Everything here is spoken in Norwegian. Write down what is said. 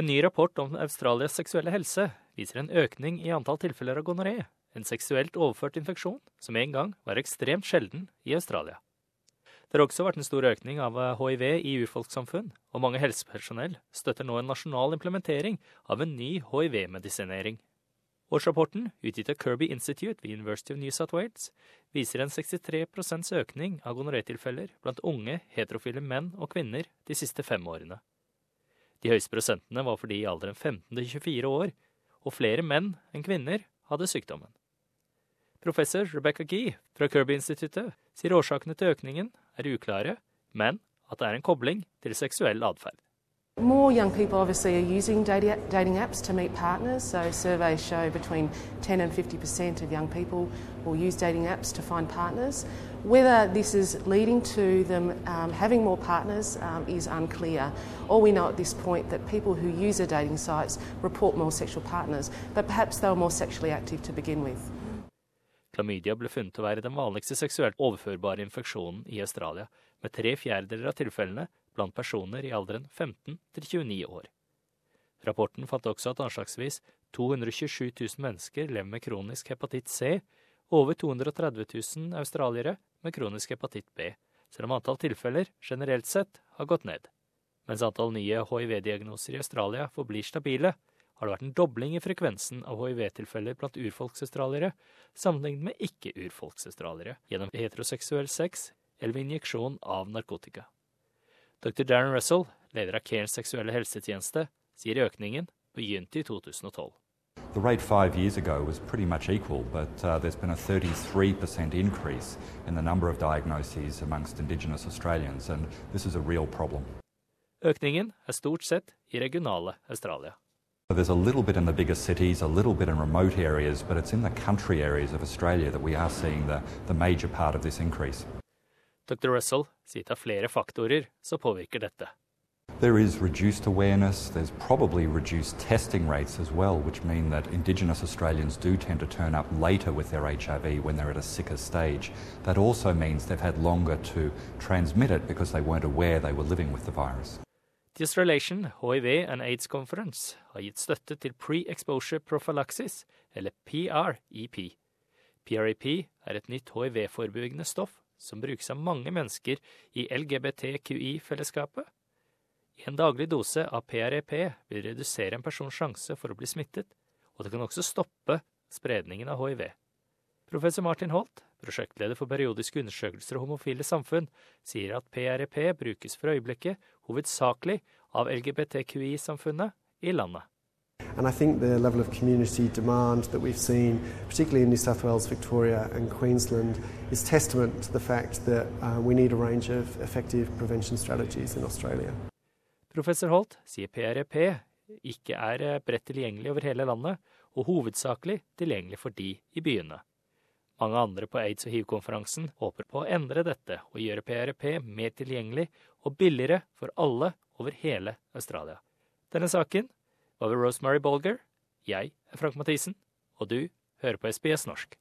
En ny rapport om Australias seksuelle helse viser en økning i antall tilfeller av gonoré, en seksuelt overført infeksjon som en gang var ekstremt sjelden i Australia. Det har også vært en stor økning av hiv i urfolkssamfunn, og mange helsepersonell støtter nå en nasjonal implementering av en ny hiv-medisinering. Årsrapporten, utgitt av Kirby Institute ved University of New South Wales, viser en 63% økning av gonorétilfeller blant unge, heterofile menn og kvinner de siste fem årene. De høyeste prosentene var for de i alderen 15 til 24 år, og flere menn enn kvinner hadde sykdommen. Professor Rebecca Gee fra Kirby-instituttet sier årsakene til økningen er uklare, men at det er en kobling til seksuell atferd. More young people obviously are using dating apps to meet partners. So surveys show between 10 and 50% of young people will use dating apps to find partners. Whether this is leading to them um, having more partners um, is unclear. All we know at this point that people who use the dating sites report more sexual partners, but perhaps they were more sexually active to begin with. Klamydia ble funnet å være den vanligste seksuelt overførbare infeksjonen i Australia, med tre fjerdedeler av tilfellene blant personer i alderen 15 til 29 år. Rapporten fant også at anslagsvis 227 000 mennesker lever med kronisk hepatitt C, og over 230 000 australiere med kronisk hepatitt B, selv om antall tilfeller generelt sett har gått ned. Mens antall nye hiv-diagnoser i Australia forblir stabile, har det vært en dobling i frekvensen av hiv-tilfeller blant urfolksaustraliere sammenlignet med ikke-urfolksaustraliere gjennom heteroseksuell sex eller ved injeksjon av narkotika. Dr. Darren Russell, leder av Cairns seksuelle helsetjeneste, sier økningen begynte i 2012. The rate five years ago was pretty much equal, but uh, there's been a 33% increase in the number of diagnoses amongst Indigenous Australians, and this is a real problem. Økningen er stort sett i regionale Australia. There's a little bit in the bigger cities, a little bit in remote areas, but it's in the country areas of Australia that we are seeing the, the major part of this increase. Dr. Russell sier det er flere faktorer som påvirker dette. There is reduced awareness, there's probably reduced testing rates as well, which mean that Indigenous Australians do tend to turn up later with their HIV when they're at a sicker stage. That also means they've had longer to transmit it because they weren't aware they were living with the virus. Australasian HIV and AIDS Conference har gitt støtte til Pre-Exposure Prophylaxis, eller PREP. PREP er et nytt hiv-forebyggende stoff som brukes av mange mennesker i LGBTQI-fellesskapet. En daglig dose av PREP vil redusere en persons sjanse for å bli smittet, og det kan også stoppe spredningen av hiv. Professor Martin Holt, prosjektleder for periodiske undersøkelser og homofile samfunn, sier at PREP brukes for øyeblikket hovedsakelig av LGBTQI-samfunnet i landet. And I think the level of community demand that we've seen, particularly in New South Wales, Victoria, and Queensland, is testament to the fact that uh, we need a range of effective prevention strategies in Australia. Professor Holt sier PRP ikke er eh, bredt tilgjengelig over hele landet, og hovedsakelig tilgjengelig for de i byene. Mange andre på aids- og hiv-konferansen håper på å endre dette og gjøre PRP mer tilgjengelig og billigere for alle over hele Australia. Denne saken ved Rosemary Bolger. Jeg er Frank Mathisen, og du hører på SBS norsk.